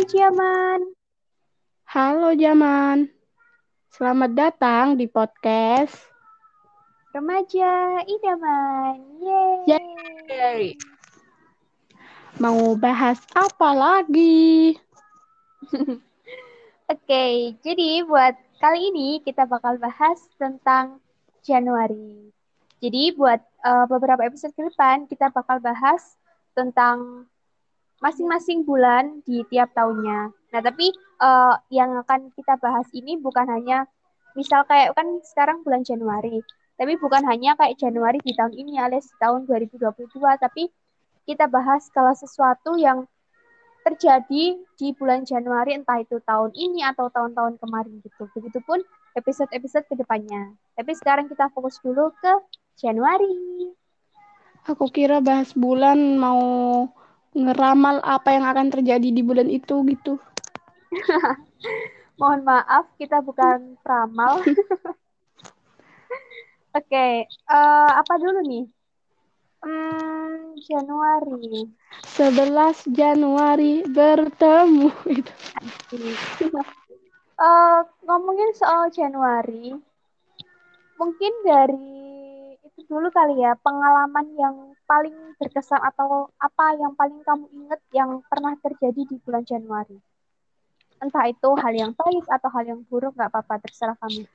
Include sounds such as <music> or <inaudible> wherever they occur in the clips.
Hai Jaman. Halo Jaman. Selamat datang di podcast Remaja Idaman. Yeay. Yeay. Mau bahas apa lagi? <laughs> Oke, jadi buat kali ini kita bakal bahas tentang Januari. Jadi buat uh, beberapa episode ke depan kita bakal bahas tentang masing-masing bulan di tiap tahunnya. Nah, tapi uh, yang akan kita bahas ini bukan hanya misal kayak kan sekarang bulan Januari, tapi bukan hanya kayak Januari di tahun ini alias tahun 2022, tapi kita bahas kalau sesuatu yang terjadi di bulan Januari entah itu tahun ini atau tahun-tahun kemarin gitu. Begitupun episode-episode ke depannya. Tapi sekarang kita fokus dulu ke Januari. Aku kira bahas bulan mau ngeramal apa yang akan terjadi di bulan itu gitu. <laughs> Mohon maaf, kita bukan peramal. <laughs> Oke, okay, uh, eh, apa dulu nih? Hmm, Januari. 11 Januari bertemu itu. uh, ngomongin soal Januari, mungkin dari dulu kali ya pengalaman yang paling berkesan atau apa yang paling kamu ingat yang pernah terjadi di bulan Januari. Entah itu hal yang baik atau hal yang buruk nggak apa-apa terserah kamu.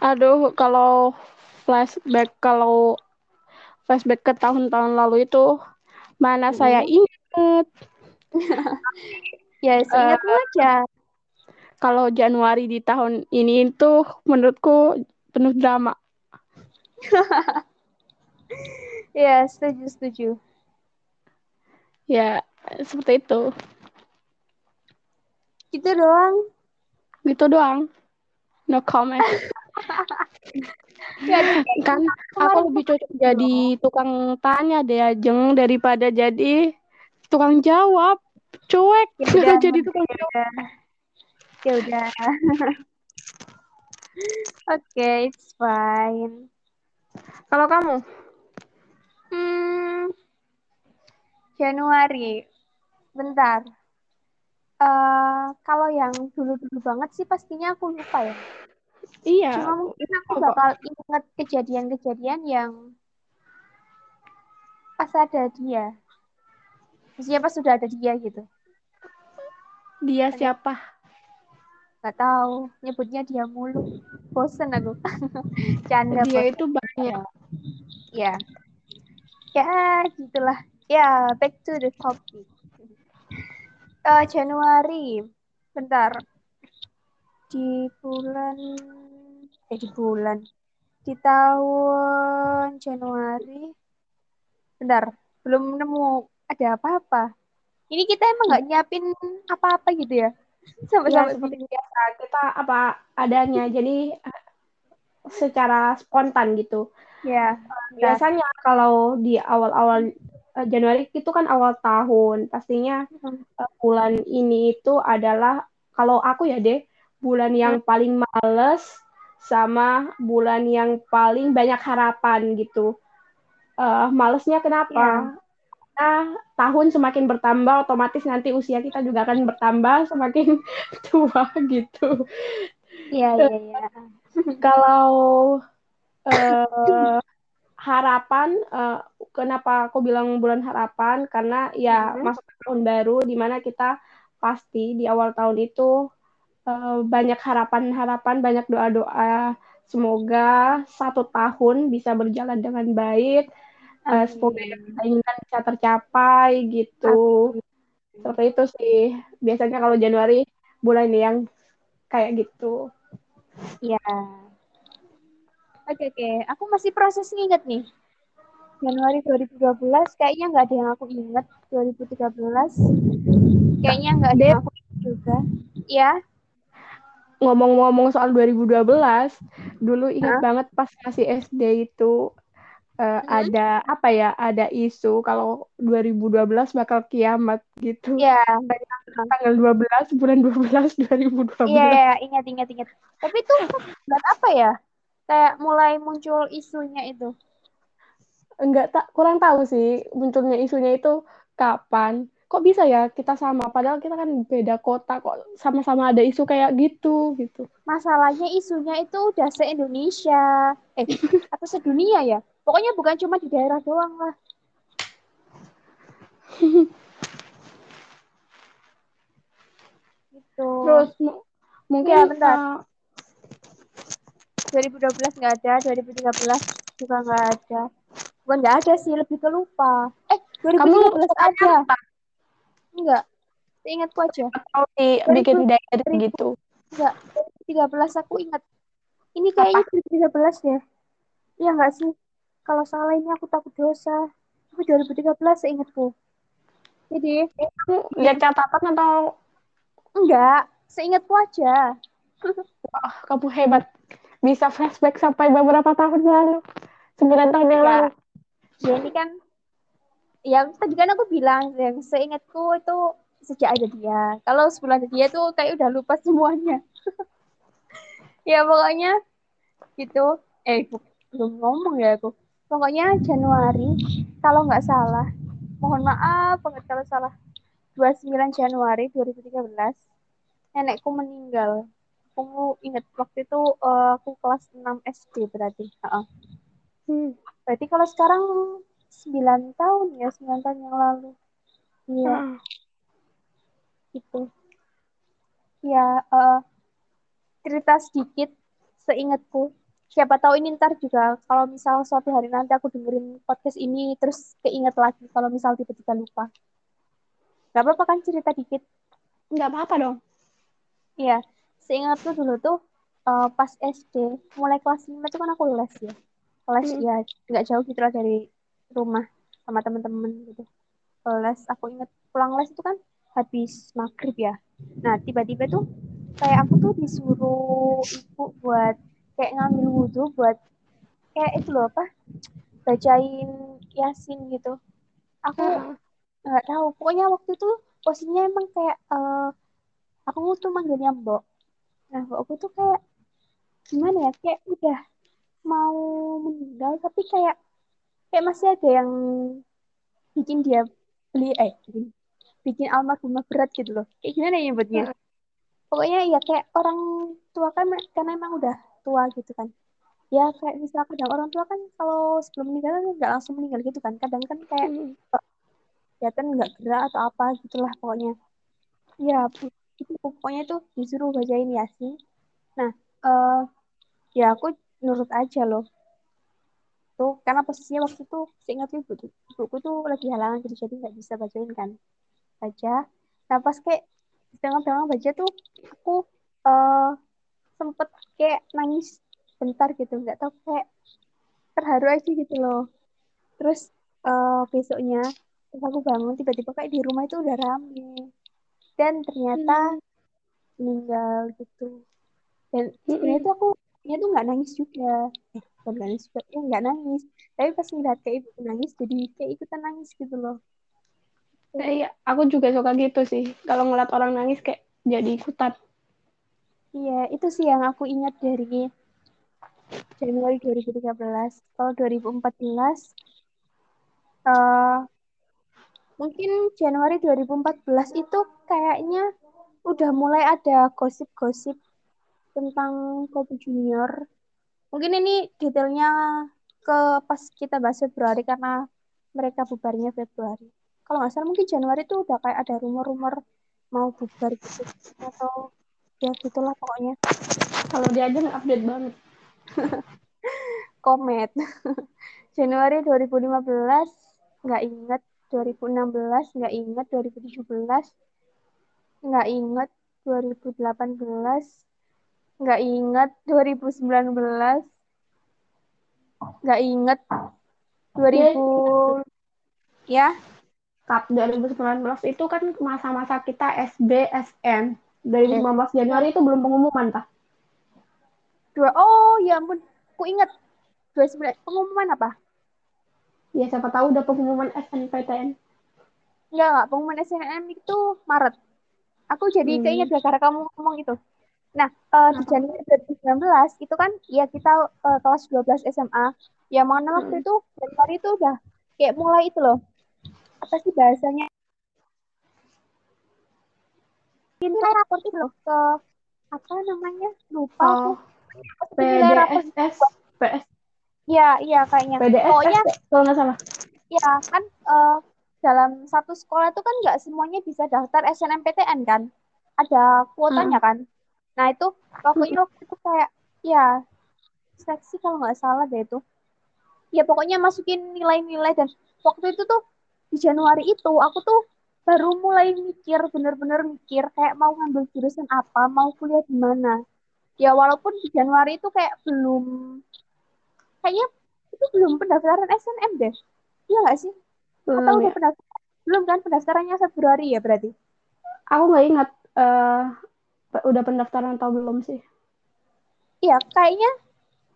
Aduh, kalau flashback kalau flashback ke tahun-tahun lalu itu mana hmm. saya ingat. <laughs> ya, seingatmu uh, aja. Kalau Januari di tahun ini itu menurutku penuh drama. <laughs> ya, setuju, setuju. Ya, seperti itu. Gitu doang. Gitu doang. No comment. <laughs> kan aku lebih cocok jadi tukang tanya deh ajeng daripada jadi tukang jawab cuek ya udah, <laughs> jadi tukang ya jawab ya udah oke okay, it's fine kalau kamu hmm, Januari bentar uh, kalau yang dulu-dulu banget sih pastinya aku lupa ya Iya. Cuma mungkin aku bakal ingat kejadian-kejadian yang pas ada dia. Maksudnya pas sudah ada dia gitu. Dia ada. siapa? Gak tahu. Nyebutnya dia mulu. Bosen aku. <laughs> Canda. Dia bosen. itu banyak. Ya. Ya, gitulah. Ya, back to the topic. Uh, <laughs> Januari. Bentar di bulan eh di bulan di tahun Januari bentar belum nemu ada apa-apa ini kita emang nggak nyiapin apa-apa gitu ya sampai-sampai ya, seperti biasa kita apa adanya jadi secara spontan gitu ya biasanya kalau di awal-awal eh, Januari itu kan awal tahun pastinya hmm. bulan ini itu adalah kalau aku ya deh bulan yang paling males sama bulan yang paling banyak harapan gitu. Uh, malesnya kenapa? Yeah. Karena tahun semakin bertambah, otomatis nanti usia kita juga akan bertambah semakin <laughs> tua gitu. Iya, iya, iya. Kalau uh, harapan, uh, kenapa aku bilang bulan harapan? Karena ya mm -hmm. masuk tahun baru, di mana kita pasti di awal tahun itu uh, banyak harapan-harapan, banyak doa-doa. Semoga satu tahun bisa berjalan dengan baik. Uh, semoga yang kita inginkan bisa tercapai gitu. Amin. Seperti itu sih. Biasanya kalau Januari bulan yang kayak gitu. Ya. Oke oke, aku masih proses nginget nih. Januari 2012 kayaknya nggak ada yang aku inget. 2013 kayaknya nggak ada yang aku inget juga. Ya ngomong-ngomong soal 2012, dulu ingat huh? banget pas masih SD itu uh, hmm? ada apa ya? Ada isu kalau 2012 bakal kiamat gitu. Iya. Yeah. Tanggal 12 bulan 12 2012. <laughs> Iya, yeah, ingat ingat ingat. Tapi itu buat apa ya? Kayak mulai muncul isunya itu. Enggak tak kurang tahu sih munculnya isunya itu kapan. kok bisa ya kita sama padahal kita kan beda kota kok sama-sama ada isu kayak gitu gitu masalahnya isunya itu udah se Indonesia eh atau sedunia ya pokoknya bukan cuma di daerah doang lah. <laughs> Gitu. Terus mungkin ya, bentar. Uh, 2012 nggak ada 2013 juga nggak ada. Bukan nggak ada sih lebih ke lupa. Eh 2013 Kamu ada. apa? enggak. Ingatku aja. Atau di bikin diary gitu? enggak 13 aku ingat. Ini kayaknya 2013 ya? Iya enggak sih kalau salah ini aku takut dosa. Tapi 2013 seingatku. Jadi lihat catatan atau? Enggak seingatku aja. Wah, kamu hebat. Bisa flashback sampai beberapa tahun lalu. Sembilan tahun yang lalu. Ya ini kan yang tadi kan aku bilang yang seingatku itu sejak ada dia. Kalau sebelum ada dia tuh kayak udah lupa semuanya. <laughs> Ya pokoknya gitu. Eh belum ngomong ya aku pokoknya Januari kalau nggak salah mohon maaf banget kalau salah 29 Januari 2013 nenekku meninggal aku ingat waktu itu uh, aku kelas 6 SD berarti. Uh -uh. Hmm. Berarti kalau sekarang 9 tahun ya, 9 tahun yang lalu. Iya. Uh. Itu. Ya, uh, cerita sedikit seingatku. Siapa tahu ini ntar juga kalau misal suatu hari nanti aku dengerin podcast ini terus keinget lagi kalau misal tiba-tiba lupa. Gak apa-apa kan cerita dikit? Gak apa-apa dong. Iya seingatku dulu tuh uh, pas SD mulai kelas 5 itu kan aku les ya les hmm. ya nggak jauh gitu lah dari rumah sama temen-temen gitu les aku inget pulang les itu kan habis maghrib ya nah tiba-tiba tuh kayak aku tuh disuruh ibu buat kayak ngambil wudhu buat kayak itu loh apa bacain yasin gitu aku nggak hmm. tahu pokoknya waktu itu posisinya emang kayak uh, aku tuh manggilnya mbok nah aku tuh kayak gimana ya kayak udah mau meninggal tapi kayak kayak masih ada yang bikin dia beli eh bikin, bikin almarhumah berat gitu loh kayak gimana ya buatnya hmm. pokoknya ya kayak orang tua kan karena emang udah tua gitu kan. Ya kayak misalnya kadang orang tua kan kalau sebelum meninggal kan nggak langsung meninggal gitu kan. Kadang kan kayak hmm. kelihatan nggak gerak atau apa gitulah pokoknya. Ya itu pokoknya tuh disuruh bacain yasin nah uh, ya aku nurut aja loh. Tuh karena posisinya waktu itu seingat ibu tuh ibuku tuh lagi halangan gitu jadi nggak bisa bacain kan. Baca. Nah pas kayak tengah-tengah baca tuh aku uh, sempet kayak nangis bentar gitu nggak tahu kayak terharu aja gitu loh. Terus uh, besoknya aku bangun tiba-tiba kayak di rumah itu udah rame. Dan ternyata hmm. meninggal gitu. Dan sebenarnya hmm. tuh aku ya tuh nggak nangis juga. Eh bukan nangis juga ya nggak nangis. Tapi pas ngeliat kayak ibu nangis jadi kayak ikutan nangis gitu loh. Eh, iya aku juga suka gitu sih. Kalau ngeliat orang nangis kayak jadi ikutan iya itu sih yang aku ingat dari Januari 2013 kalau 2014 uh, mungkin Januari 2014 itu kayaknya udah mulai ada gosip-gosip tentang Kobe Junior. Mungkin ini detailnya ke pas kita bahas Februari karena mereka bubarnya Februari. Kalau nggak salah mungkin Januari itu udah kayak ada rumor-rumor mau bubar gitu atau ya gitulah pokoknya. Kalau dia aja update banget. <laughs> Komet. <laughs> Januari 2015 nggak inget 2016 nggak inget 2017 nggak inget 2018 nggak inget 2019 nggak inget 2000 ya. Kap 2019 itu kan masa-masa kita SD SM 2015 Januari itu belum pengumuman tak dua oh ya ampun ku inget 29 pengumuman apa Ya siapa tahu udah pengumuman SNPTN. Enggak, enggak. Pengumuman SNM itu Maret. Aku jadi hmm. keinget ya karena kamu ngomong itu. Nah, uh, di Januari 2019 itu kan ya kita uh, kelas 12 SMA. Ya mana waktu hmm. itu Januari itu udah kayak mulai itu loh. Apa sih bahasanya? Nilai rapor itu loh ke apa namanya lupa oh, PDSS PS ya iya kayaknya. PDSS pokoknya kalau nggak salah. Ya kan uh, dalam satu sekolah itu kan nggak semuanya bisa daftar SNMPTN kan? Ada kuotanya hmm. kan? Nah itu pokoknya waktu itu kayak ya seleksi kalau nggak salah deh itu. Ya pokoknya masukin nilai-nilai dan waktu itu tuh di Januari itu aku tuh baru mulai mikir bener-bener mikir kayak mau ngambil jurusan apa mau kuliah di mana. Ya walaupun di Januari itu kayak belum kayaknya itu belum pendaftaran SNM deh. Iya nggak sih? Belum, atau udah ya. pendaftaran? Belum kan pendaftarannya Februari ya berarti? Aku nggak ingat uh, udah pendaftaran atau belum sih. Iya kayaknya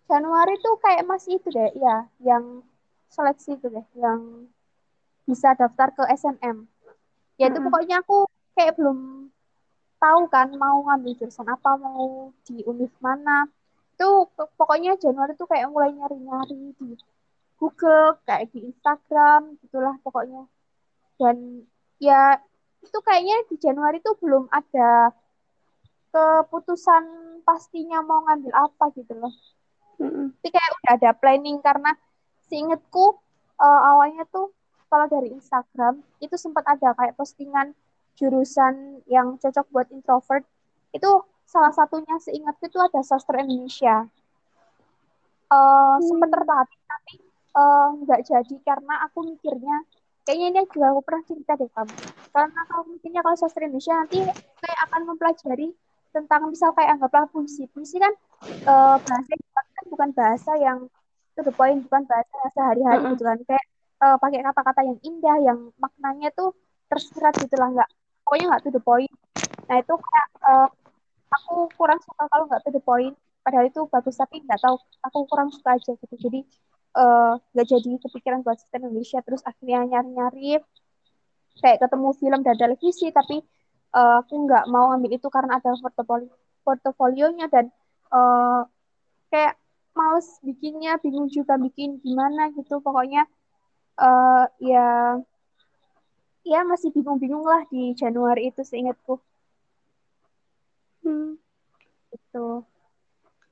Januari tuh kayak masih itu deh ya yang seleksi itu deh yang bisa daftar ke SNM ya itu -hmm. pokoknya aku kayak belum tahu kan mau ngambil jurusan apa mau di univ mana itu pokoknya Januari tuh kayak mulai nyari-nyari di Google kayak di Instagram gitulah pokoknya dan ya itu kayaknya di Januari tuh belum ada keputusan pastinya mau ngambil apa gitu loh. Tapi kayak udah ada planning karena seingetku uh, awalnya tuh kalau dari Instagram itu sempat ada kayak postingan jurusan yang cocok buat introvert. Itu salah satunya seingatku itu ada sastra Indonesia. Uh, hmm. sempat tertarik tapi eh, nggak uh, jadi karena aku mikirnya kayaknya ini juga aku pernah cerita deh kamu karena kalau mikirnya kalau sastra Indonesia nanti kayak akan mempelajari tentang misal kayak anggaplah puisi. Puisi kan uh, bahasa kan bukan bahasa yang to the point bukan bahasa sehari-hari gitu kan. Kayak uh, pakai kata-kata yang indah yang maknanya tuh tersirat gitu lah nggak pokoknya nggak to the point. Nah itu kayak uh, aku kurang suka kalau nggak to the point padahal itu bagus tapi nggak tahu aku kurang suka aja gitu. Jadi eh, nggak uh, jadi kepikiran buat sistem Indonesia. Terus akhirnya nyari-nyari kayak ketemu film dan televisi tapi uh, aku nggak mau ambil itu karena ada portofolio portofolionya dan uh, kayak males bikinnya bingung juga bikin gimana gitu. Pokoknya uh, ya ya masih bingung-bingung lah di Januari itu seingatku. Hmm. Itu.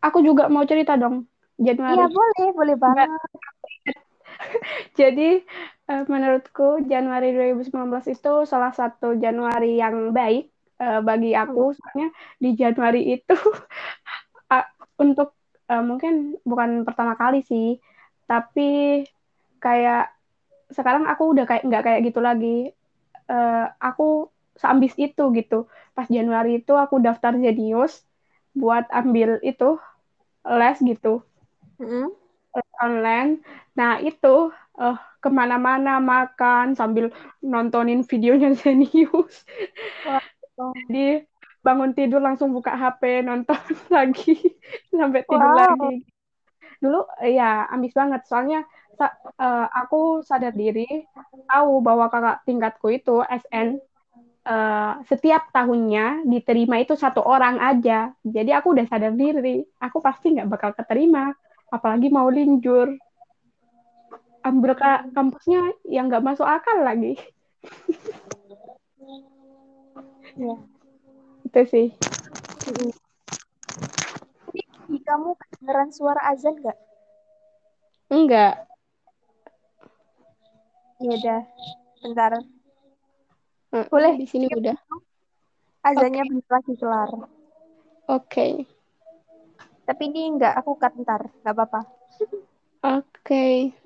Aku juga mau cerita dong Januari. Iya boleh, boleh banget. <laughs> Jadi uh, menurutku Januari 2019 itu salah satu Januari yang baik uh, bagi aku. Hmm. Soalnya di Januari itu <laughs> uh, untuk uh, mungkin bukan pertama kali sih, tapi kayak sekarang aku udah kayak nggak kayak gitu lagi. Uh, aku seambis itu gitu. Pas Januari itu aku daftar Zenius buat ambil itu les gitu. Mm-hmm. online. Nah itu uh, ke mana-mana makan sambil nontonin videonya <laughs> Zenius wow. jadi bangun tidur langsung buka HP nonton <laughs> lagi sampai tidur wow. lagi. Dulu ya ambis banget. Soalnya uh, aku sadar diri tahu bahwa kakak tingkatku itu SN uh, eh, setiap tahunnya diterima itu satu orang aja. Jadi aku udah sadar diri aku pasti nggak bakal keterima apalagi mau linjur. Ambil ke kampusnya yang nggak masuk akal lagi. Ya. itu sih. Kamu kedengeran suara azan nggak? Enggak Iya udah, bentar. Hmm, Boleh di sini udah. Azannya okay. bentar lagi kelar. Oke. Okay. Tapi ini enggak, aku cut bentar, enggak apa-apa. Oke. Okay.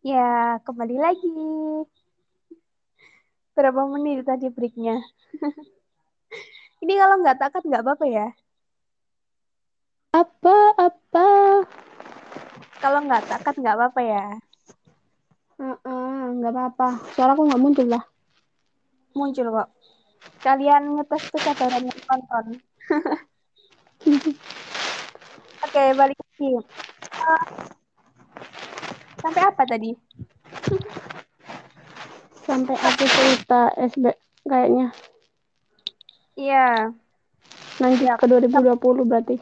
Ya, kembali lagi. Berapa menit tadi breaknya? <laughs> Ini kalau nggak takat nggak apa-apa ya? Apa-apa? Kalau nggak takat nggak apa-apa ya? Uh-uh, nggak apa-apa. Soalnya aku nggak muncul lah. Muncul kok. Kalian ngetes kesabaran yang nonton. <laughs> Oke, balik lagi. Uh, sampai apa tadi? <laughs> Sampai aku cerita SB kayaknya. Iya. Lanjut Ya, ke 2020 berarti.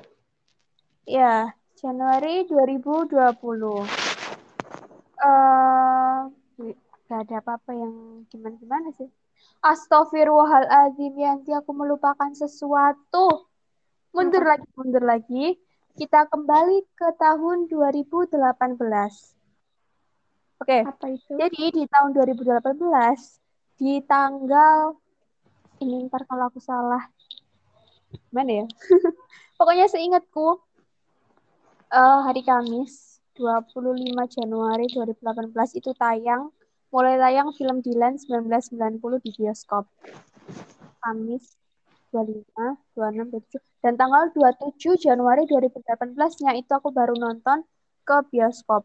Iya, Januari 2020. Eh, gak ada apa-apa yang gimana-gimana sih. Astagfirullahaladzim, Yanti aku melupakan sesuatu. Mundur lagi, mundur lagi. Kita kembali ke tahun 2018. Oke, Apa itu? jadi di tahun 2018, di tanggal, ini ntar kalau aku salah, mana ya? <laughs> Pokoknya seingatku, eh, hari Kamis, 25 Januari 2018 itu tayang, mulai tayang film Dilan 1990 di bioskop. Kamis 25, 26, 27. Dan tanggal 27 Januari 2018-nya itu aku baru nonton ke bioskop.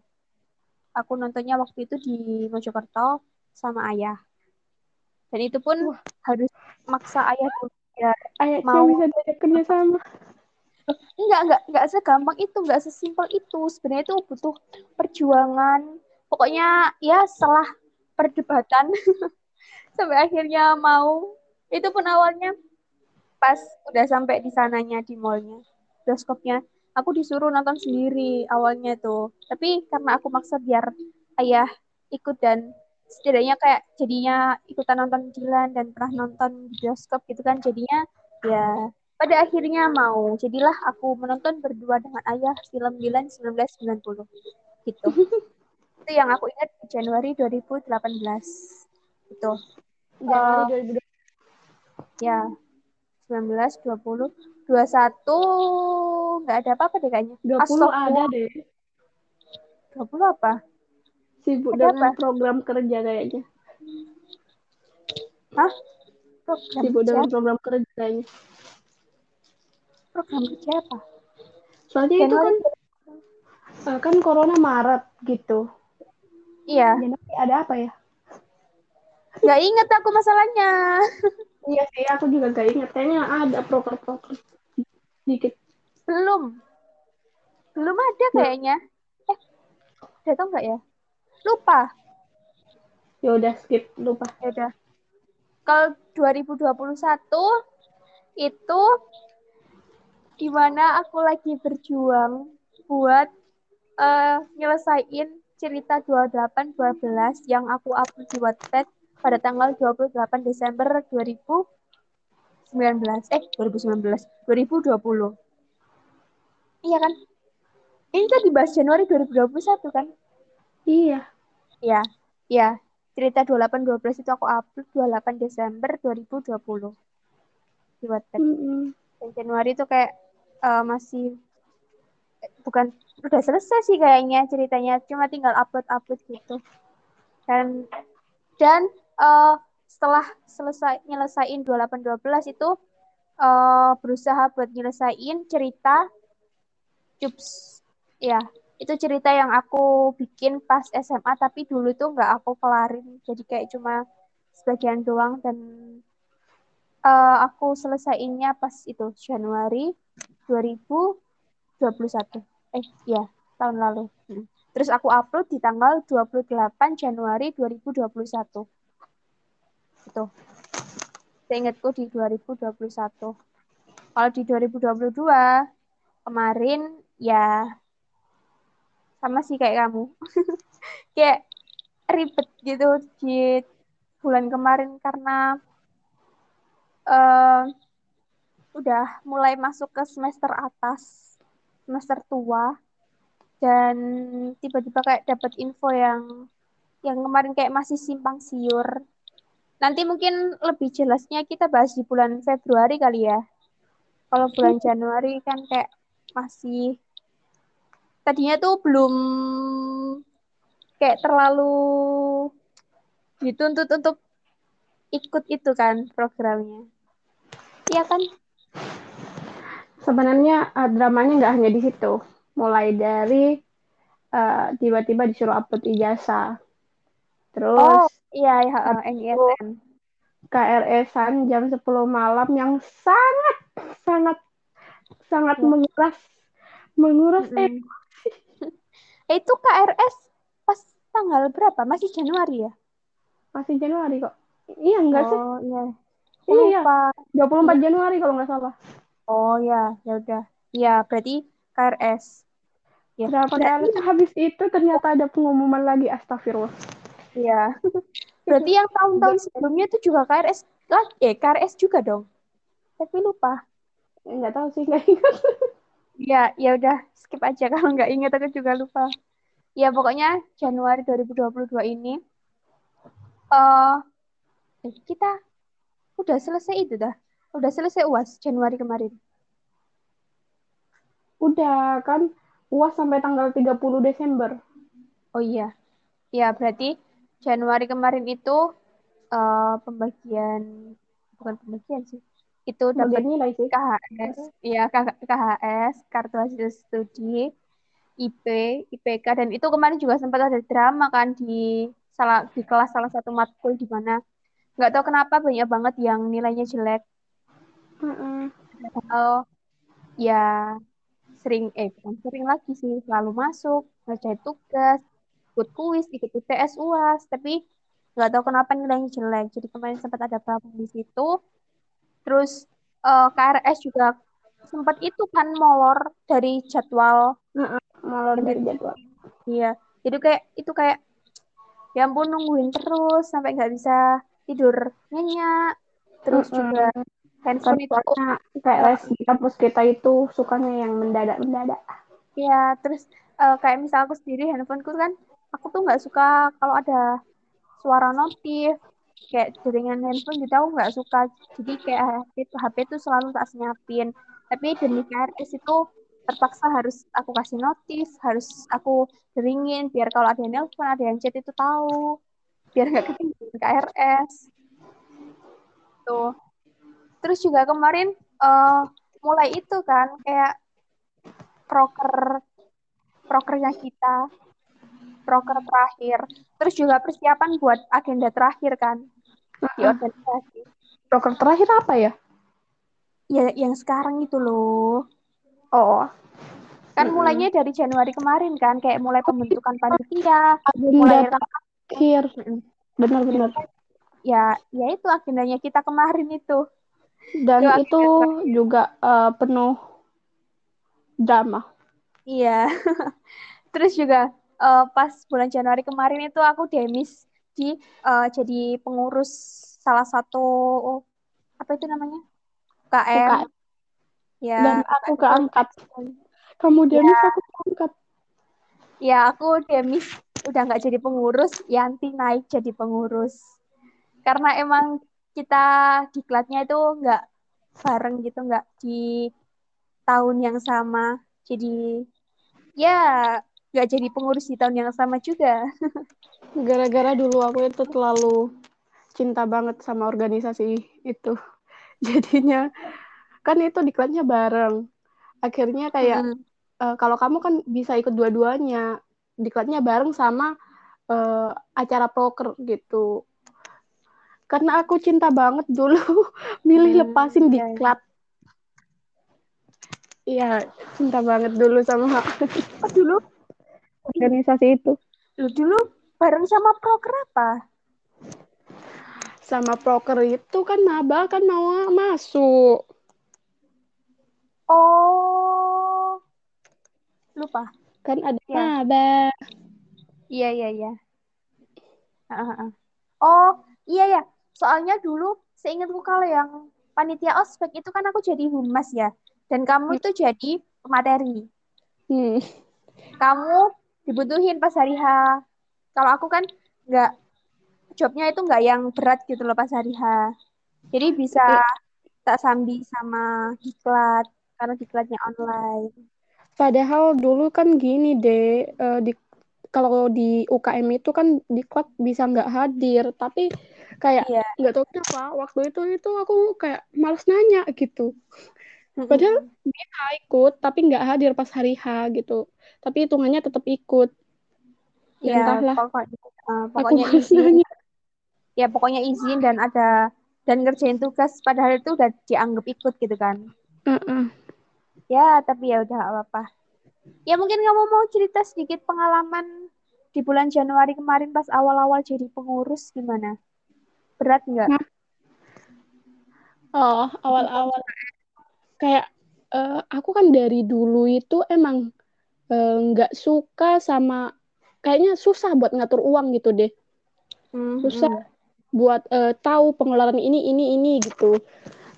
Aku nontonnya waktu itu di Mojokerto sama ayah. Dan itu pun Wah. harus maksa ayah dulu biar Ayah mau bisa diajak kerja sama. enggak enggak enggak segampang itu enggak sesimpel itu sebenarnya itu butuh perjuangan pokoknya ya setelah perdebatan <laughs> sampai akhirnya mau itu pun awalnya pas udah sampai di sananya di mallnya bioskopnya aku disuruh nonton sendiri awalnya tuh tapi karena aku maksa biar ayah ikut dan setidaknya kayak jadinya ikutan nonton Dilan dan pernah nonton di bioskop gitu kan jadinya ya pada akhirnya mau. Jadilah aku menonton berdua dengan ayah film Dilan 1990. Gitu. <laughs> itu yang aku ingat di Januari 2018. Itu. Januari 2020. Ya. 19, 20, 21 nggak ada apa-apa deh kayaknya. 20 Astagfirullah. ada deh. 20 apa? Sibuk Ada dengan apa? program kerja kayaknya. Hah? Program Sibuk kerja? dengan program kerja kayaknya. Program kerja apa? Soalnya itu Januari. kan eh, kan corona Maret gitu. Iya. Januari ada apa ya? Nggak inget aku masalahnya. Iya sih, aku juga gak ingat. Kayaknya ada proker-proker dikit. Belum. Belum ada kayaknya. Eh, ada tau nggak ya? Lupa. Ya udah skip, lupa. Ya udah. Kalau 2021 itu di mana aku lagi berjuang buat eh nyelesain cerita 2812 yang aku upload di Wattpad pada tanggal 28 Desember 2019. Eh, 2019. 2020. Iya kan? Ini kan dibahas Januari 2021 kan? Iya. Iya, iya. Cerita 2812 itu aku upload 28 Desember 2020 di Wattpad. Mm-mm. Dan Januari itu kayak eh, masih eh, bukan udah selesai sih kayaknya ceritanya, cuma tinggal upload-upload gitu. Dan dan eh, setelah selesai nyelesain 2812 itu uh, berusaha buat nyelesain cerita Cups. Ya, itu cerita yang aku bikin pas SMA tapi dulu tuh nggak aku kelarin. Jadi kayak cuma sebagian doang dan uh, aku selesaiinnya pas itu Januari 2021. Eh, ya, tahun lalu. Hmm. Terus aku upload di tanggal 28 Januari 2021. Itu. Seingatku di 2021. Kalau di 2022 kemarin ya sama sih kayak kamu. <laughs> kayak ribet gitu di bulan kemarin karena uh, udah mulai masuk ke semester atas, semester tua dan tiba-tiba kayak dapat info yang yang kemarin kayak masih simpang siur. Nanti mungkin lebih jelasnya kita bahas di bulan Februari kali ya. Kalau bulan Januari kan kayak masih tadinya tuh belum kayak terlalu dituntut untuk ikut itu kan programnya. Iya kan? Sebenarnya uh, dramanya nggak hanya di situ. Mulai dari uh, tiba-tiba disuruh upload ijazah. Terus Oh, iya ya, uh, NISN. KRS-an jam 10 malam yang sangat sangat sangat ya. menguras menguras mm -hmm. <laughs> eh, itu KRS pas tanggal berapa? Masih Januari ya? Masih Januari kok. Iya enggak oh, sih? iya. Iya, iya. 24 Januari kalau nggak salah. Oh ya, ya udah. Iya, berarti KRS. Ya. Berapa kali habis itu ternyata ada pengumuman lagi astagfirullah. Iya. <laughs> berarti yang tahun-tahun sebelumnya itu juga KRS lagi, eh KRS juga dong. Tapi lupa. Enggak tahu sih, enggak ingat. <laughs> Ya, ya udah skip aja <laughs> kalau nggak ingat aku juga lupa. Ya pokoknya Januari 2022 ini uh, kita udah selesai itu dah. Udah selesai UAS Januari kemarin. Udah kan UAS sampai tanggal 30 Desember. Oh iya. Ya berarti Januari kemarin itu uh, pembagian bukan pembagian sih itu dapat KHS iya KHS kartu hasil studi IP IPK dan itu kemarin juga sempat ada drama kan di salah di kelas salah satu matkul di mana nggak tahu kenapa banyak banget yang nilainya jelek. Mm -mm. Ya sering eh bukan sering lagi sih selalu masuk ngerjain tugas ikut kuis ikut UTS uas tapi nggak tahu kenapa nilainya jelek jadi kemarin sempat ada problem di situ Terus uh, eh, KRS juga sempat itu kan molor dari jadwal. molor dari jadwal. Iya. Jadi kayak itu kayak ya ampun nungguin terus sampai nggak bisa tidur nyenyak. Terus mm -hmm. juga handphone itu kayak les di kampus kita itu sukanya yang mendadak-mendadak. Iya, terus uh, kayak misal aku sendiri handphoneku kan aku tuh nggak suka kalau ada suara notif kayak jaringan handphone gitu aku nggak suka. Jadi kayak HP itu HP itu selalu tak senyapin tapi demi KRS itu terpaksa harus aku kasih notif harus aku deringin biar kalau ada yang nelfon ada yang chat itu tahu biar nggak ketinggalan KRS tuh terus juga kemarin uh, mulai itu kan kayak proker prokernya kita proker terakhir terus juga persiapan buat agenda terakhir kan di organisasi. Proker terakhir apa ya? Ya yang sekarang itu loh. Oh. Kan mm-hmm. mulainya dari Januari kemarin kan, kayak mulai pembentukan panitia, agenda mulai terakhir. Benar-benar. Ya, ya itu agendanya kita kemarin itu. Dan itu, itu juga uh, penuh drama. Iya. <laughs> Terus juga uh, pas bulan Januari kemarin itu aku demis di uh, jadi pengurus salah satu apa itu namanya KM. UKM. Ya. Dan aku keangkat. Kamu Demis, ya. aku keangkat. Ya, aku Demis udah nggak jadi pengurus, Yanti naik jadi pengurus. Karena emang kita diklatnya itu nggak bareng gitu, nggak di tahun yang sama. Jadi ya nggak jadi pengurus di tahun yang sama juga. <laughs> Gara-gara dulu aku itu terlalu cinta banget sama organisasi itu. <laughs> Jadinya kan itu diklatnya bareng. Akhirnya kayak mm -hmm. uh, kalau kamu kan bisa ikut dua-duanya. Diklatnya bareng sama uh, acara proker gitu. Karena aku cinta banget dulu <laughs> milih hmm, lepasin iya, iya. diklat. Iya, cinta banget dulu sama dulu organisasi itu. Dulu bareng sama proker apa? sama proker itu kan maba kan mau masuk. Oh, lupa. Kan ada ya. maba. Iya iya iya. Oh iya ya. Soalnya dulu seingatku kalau yang panitia ospek itu kan aku jadi humas ya. Dan kamu itu jadi materi. Hmm. Kamu dibutuhin pas hari H. Kalau aku kan nggak jobnya itu nggak yang berat gitu loh pas hari H. Jadi bisa tak sambi sama diklat karena diklatnya online. Padahal dulu kan gini deh, uh, di kalau di UKM itu kan diklat bisa nggak hadir, tapi kayak iya. nggak tahu kenapa waktu itu itu aku kayak males nanya gitu. Padahal bisa ikut, tapi nggak hadir pas hari H gitu. Tapi hitungannya tetap ikut. Ya, ya entahlah. Pokoknya, uh, pokoknya aku izin. Nanya ya pokoknya izin dan ada dan ngerjain tugas padahal itu udah dianggap ikut gitu kan uh -uh. ya tapi ya udah apa-apa ya mungkin kamu mau cerita sedikit pengalaman di bulan Januari kemarin pas awal-awal jadi pengurus gimana berat nggak oh awal-awal kayak uh, aku kan dari dulu itu emang eh, nggak uh, suka sama kayaknya susah buat ngatur uang gitu deh mm -hmm. susah buat uh, tahu pengeluaran ini ini ini gitu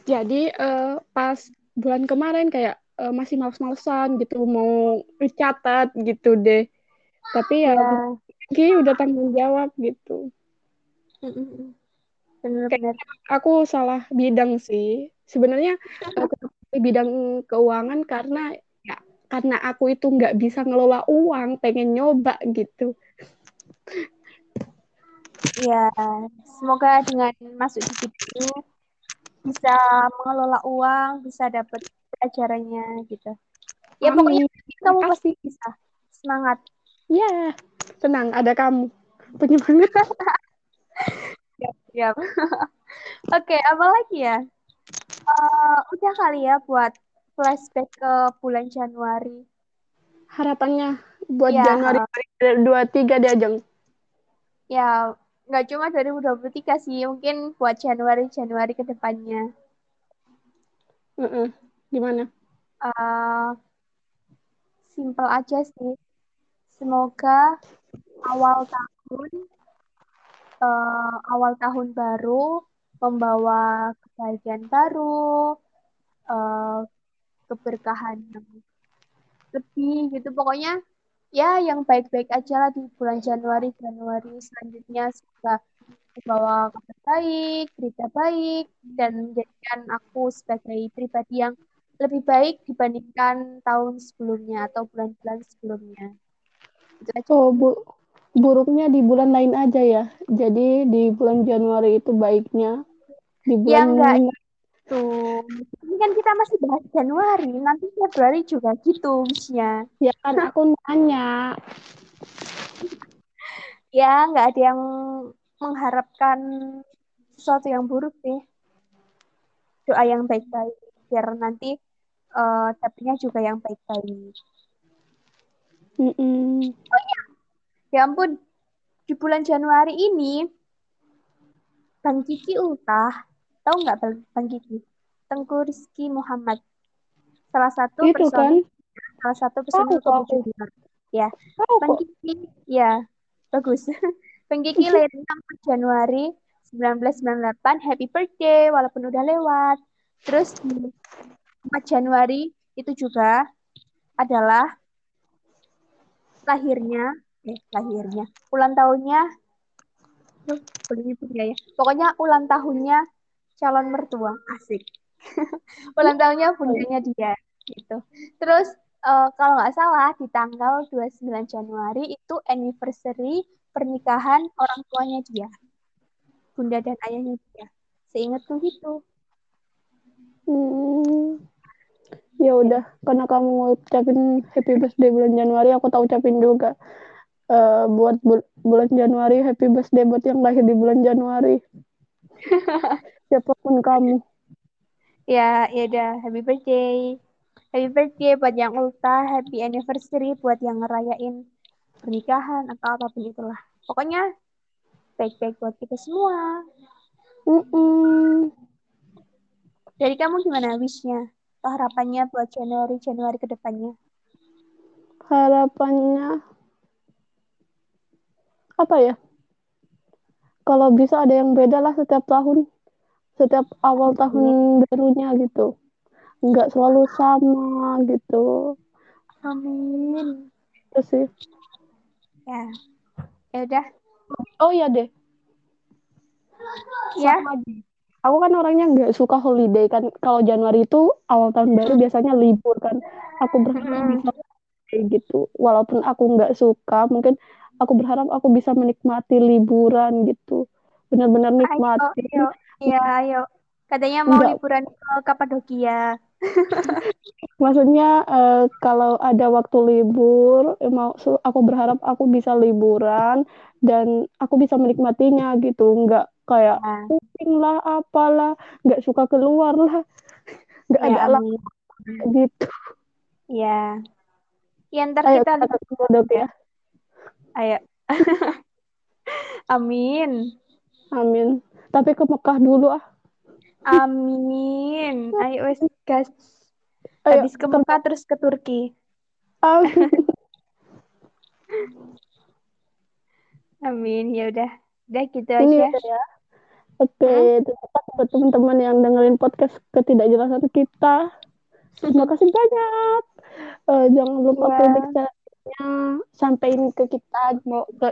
jadi uh, pas bulan kemarin kayak uh, masih males-malesan gitu mau catat gitu deh tapi ya, ya. udah tanggung jawab gitu Benar-benar. aku salah bidang sih sebenarnya <laughs> uh, bidang keuangan karena ya karena aku itu nggak bisa ngelola uang pengen nyoba gitu Ya, semoga dengan masuk di situ bisa mengelola uang, bisa dapat pelajarannya gitu. Ya Amin. pokoknya kamu pasti bisa. Semangat. Ya, tenang ada kamu. Penyemangat. <laughs> siap, siap. <laughs> Oke, apa lagi ya? Uh, udah kali ya buat flashback ke bulan Januari. Harapannya buat ya. Januari 23 diajeng. Ya, nggak cuma 2023 sih, mungkin buat Januari-Januari ke depannya. Mm -mm. Gimana? Uh, simple aja sih. Semoga awal tahun uh, awal tahun baru membawa kebahagiaan baru, uh, keberkahan yang lebih gitu. Pokoknya ya yang baik-baik aja lah di bulan Januari Januari selanjutnya semoga membawa kabar baik berita baik dan menjadikan aku sebagai pribadi yang lebih baik dibandingkan tahun sebelumnya atau bulan-bulan sebelumnya. Oh, bu buruknya di bulan lain aja ya. Jadi di bulan Januari itu baiknya di bulan yang enggak itu. Ini kan kita masih bahas Januari, nanti Februari juga gitu wishnya. Ya kan aku nanya. <laughs> ya, nggak ada yang mengharapkan sesuatu yang buruk sih. Doa yang baik-baik, biar nanti uh, dapetnya juga yang baik-baik. Mm -mm. Oh ya, ampun, di bulan Januari ini, Bang Kiki ultah. Tahu nggak Bang Kiki? Tengku Rizky Muhammad. Salah satu itu kan? salah satu personil oh, Ya. Oh, Bang Kiki, ya. Bagus. <laughs> Bang Kiki lahir <laughs> 6 Januari 1998. Happy birthday walaupun udah lewat. Terus di 4 Januari itu juga adalah lahirnya eh lahirnya ulang tahunnya nyebut ya pokoknya ulang tahunnya calon mertua asik <laughs> ulang tahunnya bundanya dia gitu. Terus uh, kalau nggak salah di tanggal 29 Januari itu anniversary pernikahan orang tuanya dia. bunda dan ayahnya dia. Seingatku gitu. Hmm. Ya udah, karena kamu ucapin happy birthday bulan Januari, aku tak ucapin juga. Uh, buat bul bulan Januari, happy birthday buat yang lahir di bulan Januari. <laughs> Siapa pun kamu. Ya, ya udah, happy birthday. Happy birthday buat yang ulta, happy anniversary buat yang ngerayain pernikahan atau apa pun itulah. Pokoknya baik-baik buat kita semua. Mm -mm. Dari kamu gimana wishnya? harapannya buat Januari Januari ke depannya? Harapannya apa ya? Kalau bisa ada yang beda lah setiap tahun, setiap awal tahun barunya gitu, nggak selalu sama gitu. Amin. Itu sih. Ya, ya udah. Oh iya deh. Ya. Sama aku kan orangnya nggak suka holiday kan kalau Januari itu awal tahun baru biasanya libur kan aku berharap bisa kayak gitu walaupun aku nggak suka mungkin aku berharap aku bisa menikmati liburan gitu. Benar-benar nikmati ayo, iya ayo. Katanya mau Enggak. liburan ke Kapadokia <laughs> maksudnya uh, kalau ada waktu libur eh, mau aku berharap aku bisa liburan dan aku bisa menikmatinya gitu. Nggak kayak nah. pusing lah apalah. Nggak suka keluar lah nggak ya, ada lah gitu. Ya ya ntar ayo, kita lihat. ya ayo. <laughs> Amin. Amin. Tapi ke Mekah dulu ah. Amin. <laughs> Ayo wes gas habis ke Mekah terus ke Turki. Amin <laughs> amin. Ya udah. Udah gitu aja. ya. Oke, okay, terima kasih buat teman-teman yang dengerin podcast ketidakjelasan kita. Terima kasih banyak. Uh, jangan lupa yeah. Caranya sampaikan ke kita mau ke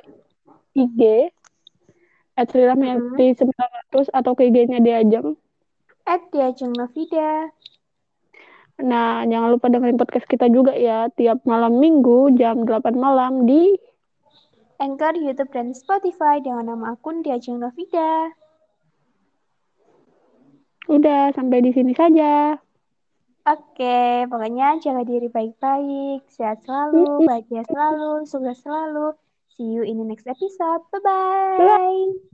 IG at mm -hmm. 900 atau ke IG-nya Diajeng. At Diajeng Novida. Nah, jangan lupa dengerin podcast kita juga ya tiap malam minggu jam 8 malam di Anchor, YouTube, dan Spotify dengan nama akun Diajeng Novida. Udah, sampai di sini saja. Oke, pokoknya jaga diri baik-baik, sehat selalu, bahagia selalu, sukses selalu. See you in the next episode. Bye-bye.